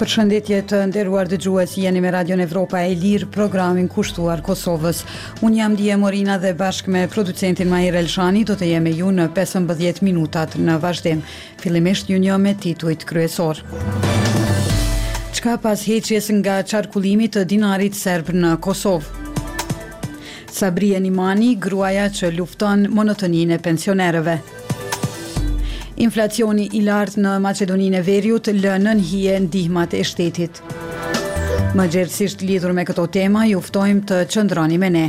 Përshëndetje të nderuar dëgjues, jeni me Radio Evropa e Lirë, programin kushtuar Kosovës. Unë jam Die Morina dhe bashkë me producentin Mahir Elshani do të jemi me ju në 15 minutat në vazhdim. Fillimisht ju njoh me titujt kryesorë. Çka pas heqjes nga qarkullimit të dinarit serb në Kosovë? Sabrie Nimani, gruaja që lufton monotoninë e pensionerëve. Inflacioni i lartë në Maqedoninë e Veriut lë nën hije ndihmat e shtetit. Më gjerësisht lidhur me këto tema, ju ftojmë të qëndroni me ne.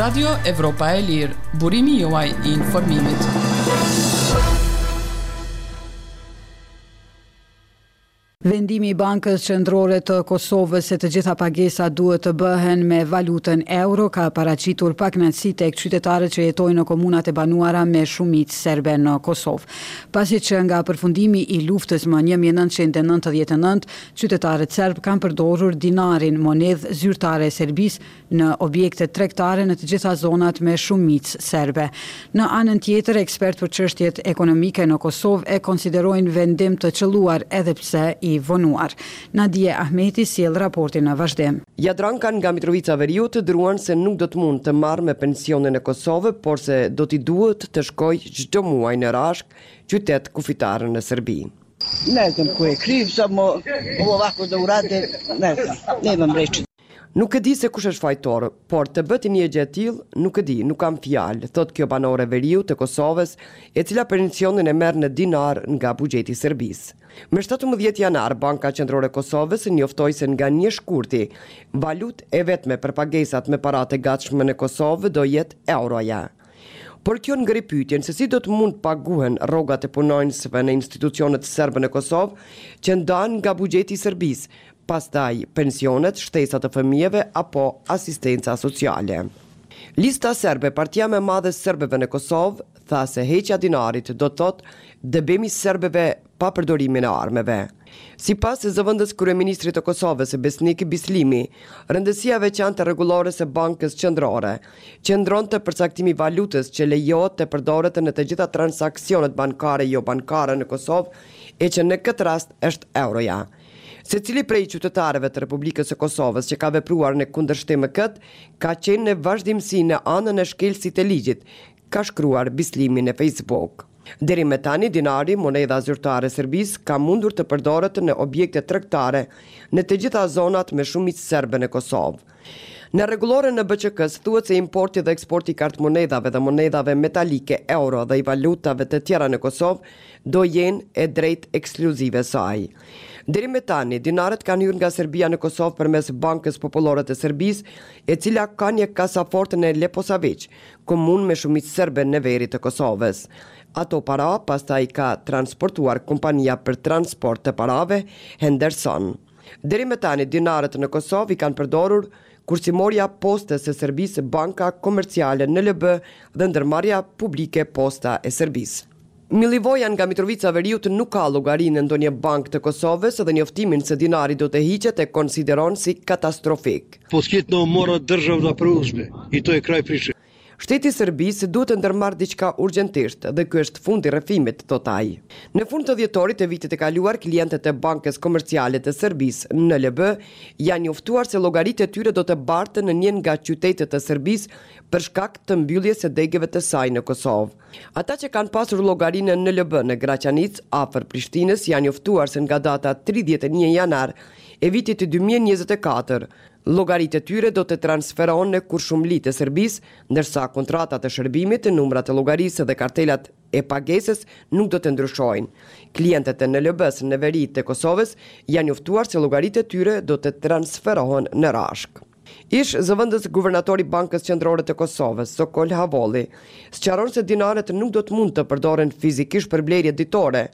Radio Evropa e Lirë, burimi juaj i informimit. Vendimi i Bankës Qendrore të Kosovës se të gjitha pagesat duhet të bëhen me valutën euro ka paraqitur pakënaqësi tek qytetarët që jetojnë në komunat e banuara me shumicë serbe në Kosovë. Pasi që nga përfundimi i luftës më një mijë e nëntëqind e nëntëdhjetë e nëntë, qytetarët serbë kanë përdorur dinarin, monedhë zyrtare e Serbisë, në objektet tregtare në të gjitha zonat me shumicë serbe. Në anën tjetër, ekspertë për çështjet ekonomike në Kosovë e konsiderojnë vendim të qëlluar edhe pse i vonuar. Nadie Ahmeti sjell raportin në vazhdim. Jadranka nga Mitrovica e Veriut druan se nuk do të mund të marrë më pensionin në Kosovë, por se do t'i duhet të shkojë çdo muaj në Rashkë, qytet kufitar në Serbi. Nuk e di se kush është fajtor, por të bëhet një gjë e tillë, nuk e di, nuk kam fjalë, thotë kjo banore e veriut të Kosovës, e cila pensionin e merr në dinarë nga buxheti i Serbisë. Më shtatëmbëdhjetë janar, Banka Qendrore e Kosovës njoftoi se nga një shkurti, valutë e vetme për pagesat me para të gatshme në Kosovë do jetë euroja. Por kjo ngre pyetjen se si do të mund të paguhen rrogat e punonjësve në institucionet serbe në Kosovë që ndahen nga buxheti i Serbisë, pastaj pensionet, shtesat e fëmijëve apo asistenca sociale. Lista Serbe, partia më e madhe e serbëve në Kosovë, tha se heqja e dinarit do të thotë dëbim i serbëve pa përdorimin e armëve. Sipas zëvendëskryeministrit të Kosovës, Besnik Bislimi, rëndësia e veçantë e rregullores së Bankës Qendrore, qëndron te përcaktimi i valutës që lejohet të përdoret në të gjitha transaksionet bankare e jobankare në Kosovë e që në këtë rast është euroja. Secili prej qytetarëve të Republikës së Kosovës që ka vepruar në kundërshtim me këtë, ka qenë në vazhdimësi në anën e shkelësit të ligjit, ka shkruar Bislimi në Facebook. Deri më tani dinari, monedha zyrtare e Serbisë, ka mundur të përdoret në objekte tregtare në të gjitha zonat me shumicë serbe në Kosovë. Në rregulloren e BQK-së thuhet se importi dhe eksporti i kartëmonedhave dhe monedhave metalike euro dhe i valutave të tjera në Kosovë do jenë e drejtë ekskluzive e saj. Deri më tani, dinarët kanë hyrë nga Serbia në Kosovë përmes Bankës Popullore të Serbisë, e cila ka një kasafortë në Leposaviq, komunë me shumicë serbe në veri të Kosovës. Ato para pastaj i ka transportuar kompania për transport të parave Henderson. Deri më tani dinarët në Kosovë i kanë përdorur kursimorja e Postës së Serbisë Banka Komerciale NLB dhe ndërmarrja publike Posta e Serbisë. Milivoja nga Mitrovica e Veriut nuk ka llogari në ndonjë bankë të Kosovës dhe njoftimin se dinari do të hiqet e konsideron si katastrofik. Pod hitno mora država da preduzme, i to je kraj priči. Shteti i Serbisë duhet të ndërmarrë diçka urgjentisht dhe ky është fundi i rrëfimit, thotë ai. Në fund të dhjetorit të vitit të kaluar klientët e Bankës Komerciale të Serbisë, NLB, janë njoftuar se llogaritë e tyre do të barten në një nga qytetet e Serbisë për shkak të mbylljes së degeve të saj në Kosovë. Ata që kanë pasur llogari në NLB në Graçanicë, afër Prishtinës, janë njoftuar se nga data tridhjetë e një janar e vitit dy mijë e njëzet e katër, llogaritë e tyre do të transferohen në Kurshumli të Serbisë, ndërsa kontratat e shërbimit, numrat e llogarisë dhe kartelat e pagesës nuk do të ndryshojnë. Klientët e NLB-së në veri të Kosovës janë njoftuar se llogaritë e tyre do të transferohen në Rashkë. Ish zëvendës guvernator i Bankës Qendrore të Kosovës, Sokol Havolli, sqaron se dinarët nuk do të mund të përdoren fizikisht për blerje ditore,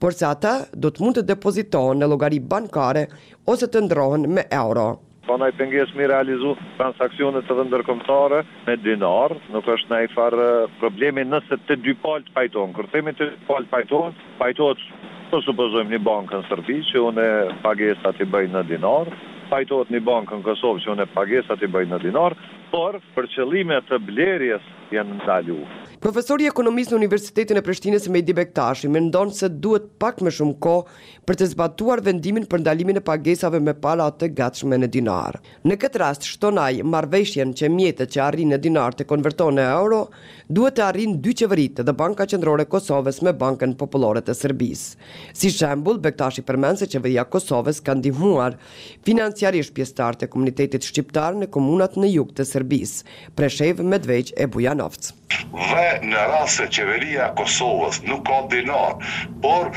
por se ata do të mund të depozitohen në llogari bankare ose të ndërrohen me euro. S'ka naj pengesë me i realizu transaksionet edhe ndërkombëtare me dinarë, nuk është najfarë problemi nëse të dy palët pajtohen. Kur themi të dy palët pajtohen, Pajtohet, po supozojmë, ni bankë në Serbi që unë pagesat i bëj në dinarë, pajtohet ni bankë në Kosovë që unë pagesat i bëj në dinarë, por për qëllime të blerjes janë ndalu. Profesori i ekonomisë në Universitetin e Prishtinës Mejdi Bektashi mendon se duhet pak më shumë kohë për të zbatuar vendimin për ndalimin e pagesave me para të gatshme në dinarë. Në këtë rast shton ai marrëveshjen që mjetet që arrijnë në dinarë të konvertohen në euro, duhet ta arrijnë dy qeveritë dhe Banka Qendrore e Kosovës me Bankën Popullore të Serbisë. Si shembull, Bektashi përmend se Qeveria e Kosovës ka ndihmuar financiarisht pjesëtarët e komunitetit shqiptar në komunat në jug të Serbisë, Preshevë, Medvegjë e Bujanovc. Dhe në rast se Qeveria e Kosovës nuk ka dinar, por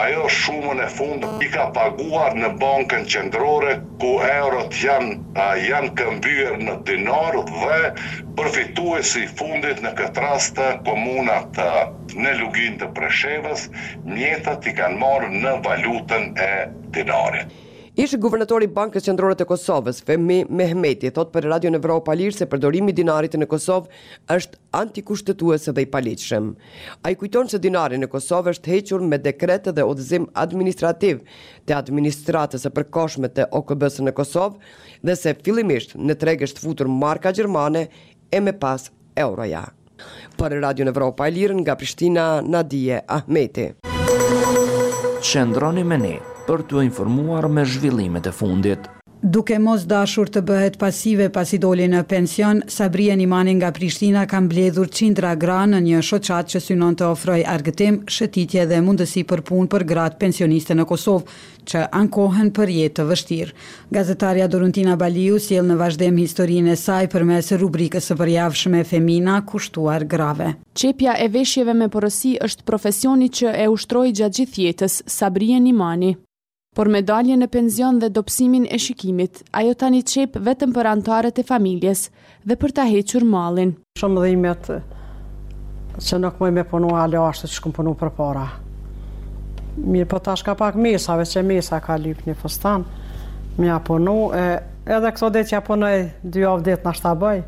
ajo shumën e fundit i ka paguar në Bankën Qendrore ku eurot janë janë këmbyer në dinar dhe përfituesi i fundit në këtë rast komunat në Luginë të Preshevës, mjetet i kanë marrë në valutën e dinarit. Ish-guvernatori i Bankës Qendrore të Kosovës, Fehmi Mehmeti thotë për Radion Evropa e Lirë se përdorimi i dinarit në Kosovë është antikushtetues dhe i paligjshëm. Ai kujton se dinari në Kosovë është hequr me dekret dhe udhëzim administrativ të Administratës së Përkohshme të OKB-së në Kosovë dhe se fillimisht në treg është futur marka gjermane e me pas euroja. Për Radion Evropa e Lirë nga Prishtina, Nadije Ahmeti. Qëndroni me ne për t'u informuar me zhvillimet e fundit. Duke mos dashur të bëhet pasive pasi doli në pension, Sabrije Nimani nga Prishtina ka mbledhur qindra gra në një shoqatë që synon të ofrojë argëtim, shëtitje dhe mundësi për punë për gratë pensioniste në Kosovë, që ankohen për jetë të vështirë. Gazetarja Doruntina Baliu sjell në vazhdim historinë e saj përmes rubrikës së përjavshme Femina, kushtuar grave. Qepja e veshjeve me porosi është profesioni që e ushtroi gjatë gjithë jetës, Sabrije Nimani. Por me daljen në pension dhe dobësimin e shikimit, ajo tani qep vetëm për anëtarët e familjes, dhe për ta hequr mallin. Shumë m'dhimbet që nuk moj me punu hala ashtu qysh kom punu përpara. Mirëpo tash ka pak mbesa, veç mbesa ka lyp një fustan, me ia punu, e, edhe këto dit ia punoj, dy javë dit nashta bëj,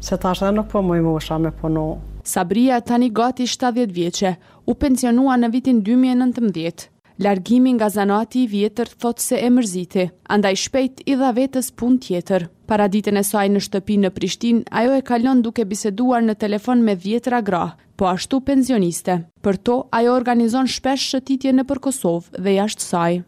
se tash edhe nuk po moj mosha me punu. Sabria, tani gati 70 vjeçe, u pensionua në vitin 2019. Largimi nga zanati i vjetër thotë se e mërziti, andaj shpejt i dha vetes punë tjetër. Paraditen e saj në shtëpi në Prishtinë, ajo e kalon duke biseduar në telefon me dhjetëra gra, po ashtu pensioniste. Për to, ajo organizon shpesh shëtitje nëpër Kosovë dhe jashtë saj.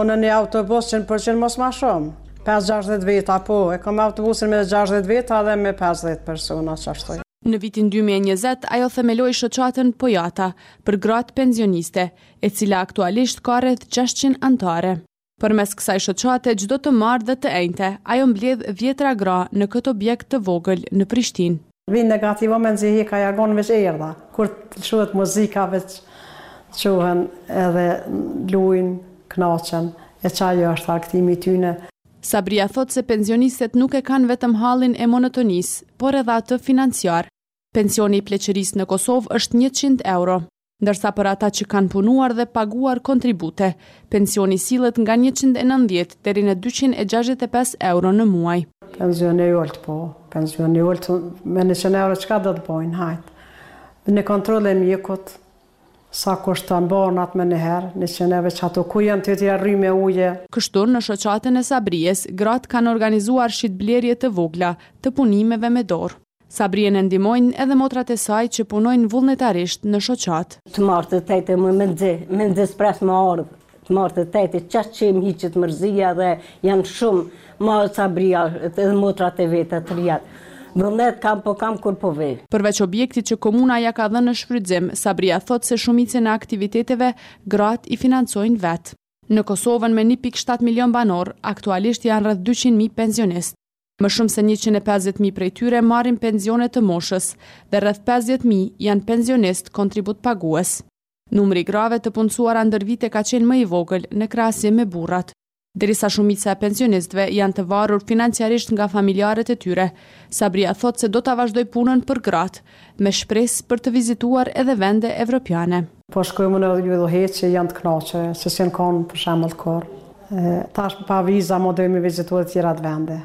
Unë e një autobus qenë për qenë mos ma shumë, pesë gjashtëdhjetë veta, po, e kam autobusin me gjashtëdhjetë veta dhe me pesëdhjetë persona, qashtu. Në vitin dy mijë e njëzet, ajo themeloi shoqatën Pojata për gratë pensioniste, e cila aktualisht ka rreth gjashtëqind anëtare. Përmes kësaj shoqate, çdo të martë dhe të enjte, ajo mbledh dhjetëra gra në këtë objekt të vogël në Prishtinë. Vijë negativo me nxehje ka, ja, thonë veç erdha, kur lshohet muzika veç çohen edhe lujnë, kënaqen, e çajo është argëtimi i tyne. Sabria thotë se pensionistet nuk e kanë vetëm hallin e monotonisë, por edhe atë financiar. Pensioni i pleqërisë në Kosovë është njëqind euro, ndërsa për ata që kanë punuar dhe paguar kontribute, pensioni sillet nga njëqind e nëntëdhjetë deri në dyqind e gjashtëdhjetë e pesë euro në muaj. Pension i ulët po, pension i ulët, me njëqind euro çka do të bëjnë, hajt. Një kontrollë e mjekut, Sa kushton, barnat menjëherë, njëqind euro veç ato ku janë tjerat, rrymë e ujë. Kështu, në shoqatën e Sabrijes, gratë kanë organizuar shitblerje të vogla, të punimeve me dorë. Sabrijen e ndihmojnë edhe motrat e saj që punojnë vullnetarisht në shoqatë. Të marte, t'enjte mezi, mezi s'pres me ardhë, Të martë e t'enjte qaq që m'hiqet mërzia dhe janë shumë ma Sabrija edhe motrat e veta të trijat vullnet kam po kam kur po vij. Përveç objektit që komuna ia ka dhënë në shfrytëzim, Sabrija thotë se shumicën e aktiviteteve gratë i financojnë vetë. Në Kosovën me një pikë shtatë milionë banorë, aktualisht janë rreth dyqind mijë pensionistë. Më shumë se njëqind e pesëdhjetë mijë prej tyre marrin pensione të moshës dhe rreth pesëdhjetë mijë janë pensionistë kontributpagues. Numri i grave të punësuara ndër vite ka qenë më i vogël në krahasim me burrat. Derisa shumica e pensionistëve janë të varur financiarisht nga familjarët e tyre, Sabria thotë se do ta vazhdojë punën për gratë, me shpresë për të vizituar edhe vende evropiane. Po shkojmë në udhëtime, që janë të kënaqur, se s'janë konë për shembull kurrë. Tashmë pa viza ma dojmë me vizitu edhe të tjerat vende.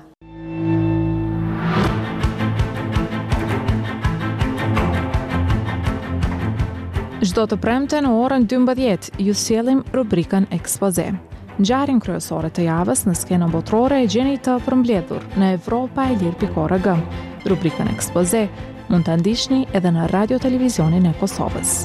Çdo të premte në orën 12 ju sjellim rubrikën Ekspoze. Ngjarjen kryesore të javës në skenën botërore e gjeni të përmbledhur në evropaelire.org. Rubrikën Ekspoze Mund ta ndiqni edhe në Radio Televizionin e Kosovës.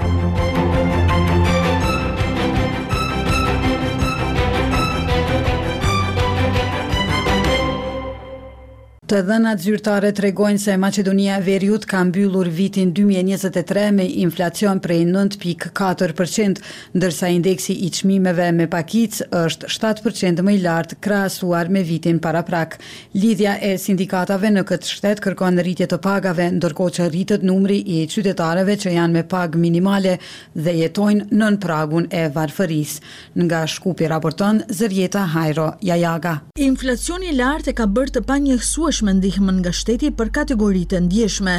Të dhënat zyrtare tregojnë se Maqedonia e Veriut ka mbyllur vitin 2023 me inflacion prej 9.4%, ndërsa indeksi i çmimeve me pakicë është 7% më i lartë krahasuar me vitin paraprak. Lidhja e sindikatave në këtë shtet kërkon rritje të pagave, ndërkohë që rritet numri i qytetarëve që janë me pagë minimale dhe jetojnë nën pragun e varfërisë. Nga Shkupi raporton Zërijeta Hajro Jajaga. Inflacioni i lartë e ka bërë të panjehësueshme ndihmën nga shteti për kategoritë e ndjeshme,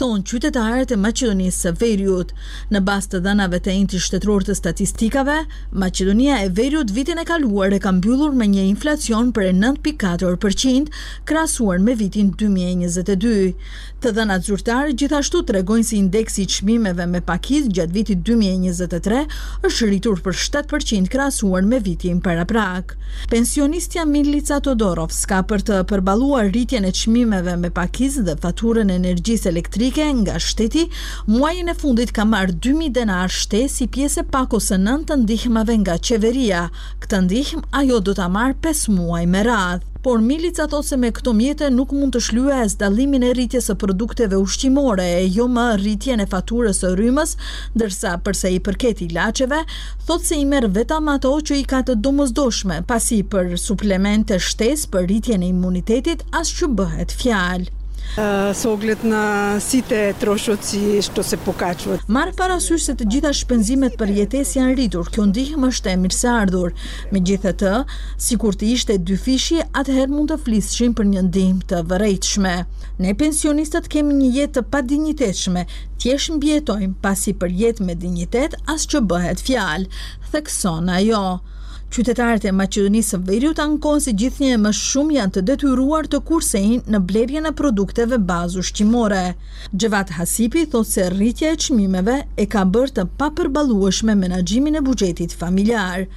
thonë qytetarët e Maqedonisë së Veriut. Në bazë të dhënave të enjtë shtetërorë të statistikave, Maqedonia e Veriut vitin e kaluar e ka mbyllur me një inflacion prej nëntë pikë katër për qind krahasuar me vitin dy mijë e njëzet e dy. Të dhënat zyrtare gjithashtu tregojnë se indeksi i çmimeve me pakicë gjatë vitit dy mijë e njëzet e tre është rritur për shtatë për qind krahasuar me vitin paraprak. Pensionistja Milica Todorovska për të përballuar rritjen e çmimeve me pakicë dhe faturën e energjisë elektrike nga shteti Muajin e fundit ka marrë dy mijë denarë shtesë si pjesë e pakos së nëntë të ndihmave nga qeveria. Këtë ndihmë ajo do ta marrë pesë muaj me radhë. Por Milica thotë se me këto mjete nuk mund të shlyejë as dallimin e rritjes së produkteve ushqimore e jo më rritjen e faturës së rrymës, ndërsa përsa i përket ilaçeve, thotë se i merr vetëm ato që i ka të domosdoshme, pasi për suplemente shtesë për rritjen e imunitetit as që bëhet fjalë. So ogled na site troshoci shto se pokaçuvaat. Marrë parasysh se të gjitha shpenzimet për jetesë janë rritur, kjo ndihmë është e mirëseardhur. Megjithatë, sikur të ishte dyfishi, atëherë mund të flisshim për një ndihmë të vërejtshme. Ne pensionistët kemi një jetë të padinjitetshme, thjesht mbijetojmë, pasi për jetë me dinjitet as që bëhet fjalë, thekson ajo. Qytetarët e Maqedonisë së Veriut ankohen se gjithnjë e më shumë janë të detyruar të kursejnë në blerjen e produkteve bazë ushqimore. Xhevat Hasipi thotë se rritja e çmimeve e ka bërë të papërballueshme menaxhimin e buxhetit familjar.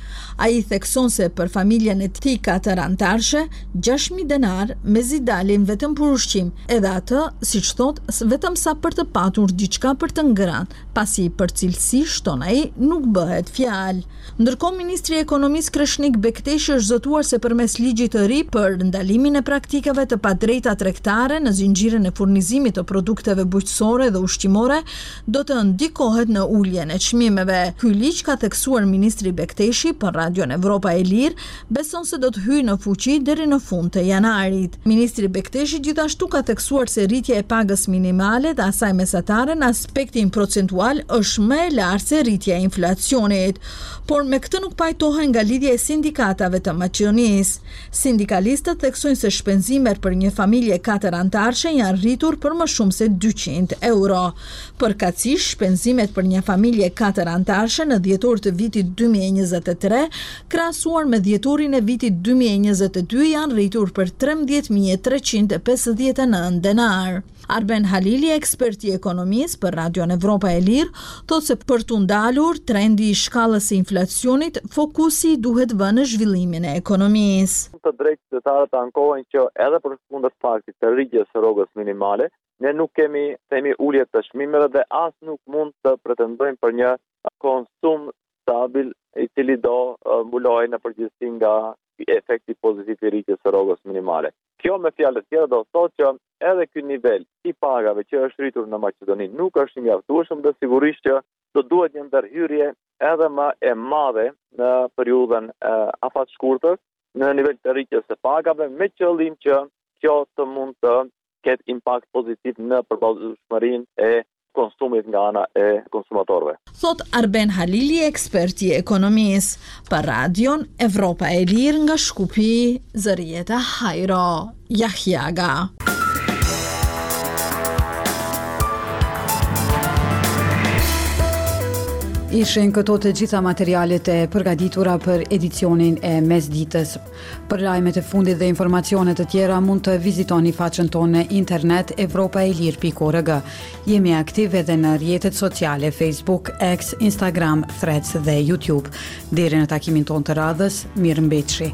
Ai thekson se për familjen e tij katëranëtarëshe, gjashtë mijë denarë mezi dalin vetëm për ushqim, edhe atë, siç thotë, vetëm sa për të patur diçka për të ngrënë, pasi për cilësi, shton ai, nuk bëhet fjalë. Ndërkohë ministri i Ekonomisë Kreshnik Bekteshi është zotuar se përmes ligjit të ri për ndalimin e praktikave të padrejta tregtare në zinxhirin e furnizimit të produkteve bujqësore dhe ushqimore do të ndikohet në uljen e çmimeve. Ky ligj ka theksuar ministri Bekteshi për Radion Evropa e Lirë beson se do të hyjë në fuqi deri në fund të janarit. Ministri Bekteshi gjithashtu ka theksuar se rritja e pagës minimale dhe asaj mesatare në aspektin procentual është më e lartë se rritja e inflacionit. Por me këtë nuk pajtohen nga Lidhja e Sindikatave të Maqedonisë. Sindikalistët theksojnë se shpenzimet për një familje katëranëtarëshe janë rritur për më shumë se dyqind euro. Përkatësisht, shpenzimet për një familje katëranëtarëshe në dhjetor të vitit dy mijë e njëzet e tre Krahasuar me dhjetorin e vitit dy mijë e njëzet e dy janë rritur për trembëdhjetë mijë e treqind e pesëdhjetë e nëntë denarë. Arben Halili, ekspert i ekonomisë për Radion Evropa e Lirë, thotë se për t'u ndalur trendi i shkallës së inflacionit, fokusi duhet vënë në zhvillimin e ekonomisë. Shumë të drejtë qytetarët ankohen që edhe përkundër faktit të rritjes së rrogës minimale, ne nuk kemi, themi, ulje të çmimeve dhe as nuk mund të pretendojmë për një konsum stabil i cili do mbulohej në përgjithësi nga efekti pozitiv i rritjes së rrogës minimale. Kjo me fjalë të tjera do të thotë që edhe ky nivel i pagave që është rritur në Maqedoni nuk është i mjaftueshëm dhe sigurisht që do duhet një ndërhyrje edhe më e madhe në periudhën afatshkurtër në nivel të rritjes së pagave me qëllim që kjo të mund të ketë impakt pozitiv në përballueshmërinë e konsumit nga ana e konsumatorëve. Thotë Arben Halili, ekspert i ekonomisë, për Radion Evropa e Lirë nga Shkupi, Zërijeta Hajro Jajaga. Ishin këto të gjitha materialet e përgatitura për edicionin e mesditës. Për lajmet e fundit dhe informacione të tjera mund të vizitoni faqen tonë në internet evropaelir.org. Jemi aktiv edhe në rrjetet sociale Facebook, X, Instagram, Threads dhe YouTube. Deri në takimin tonë të radhës, mirëmbetshi.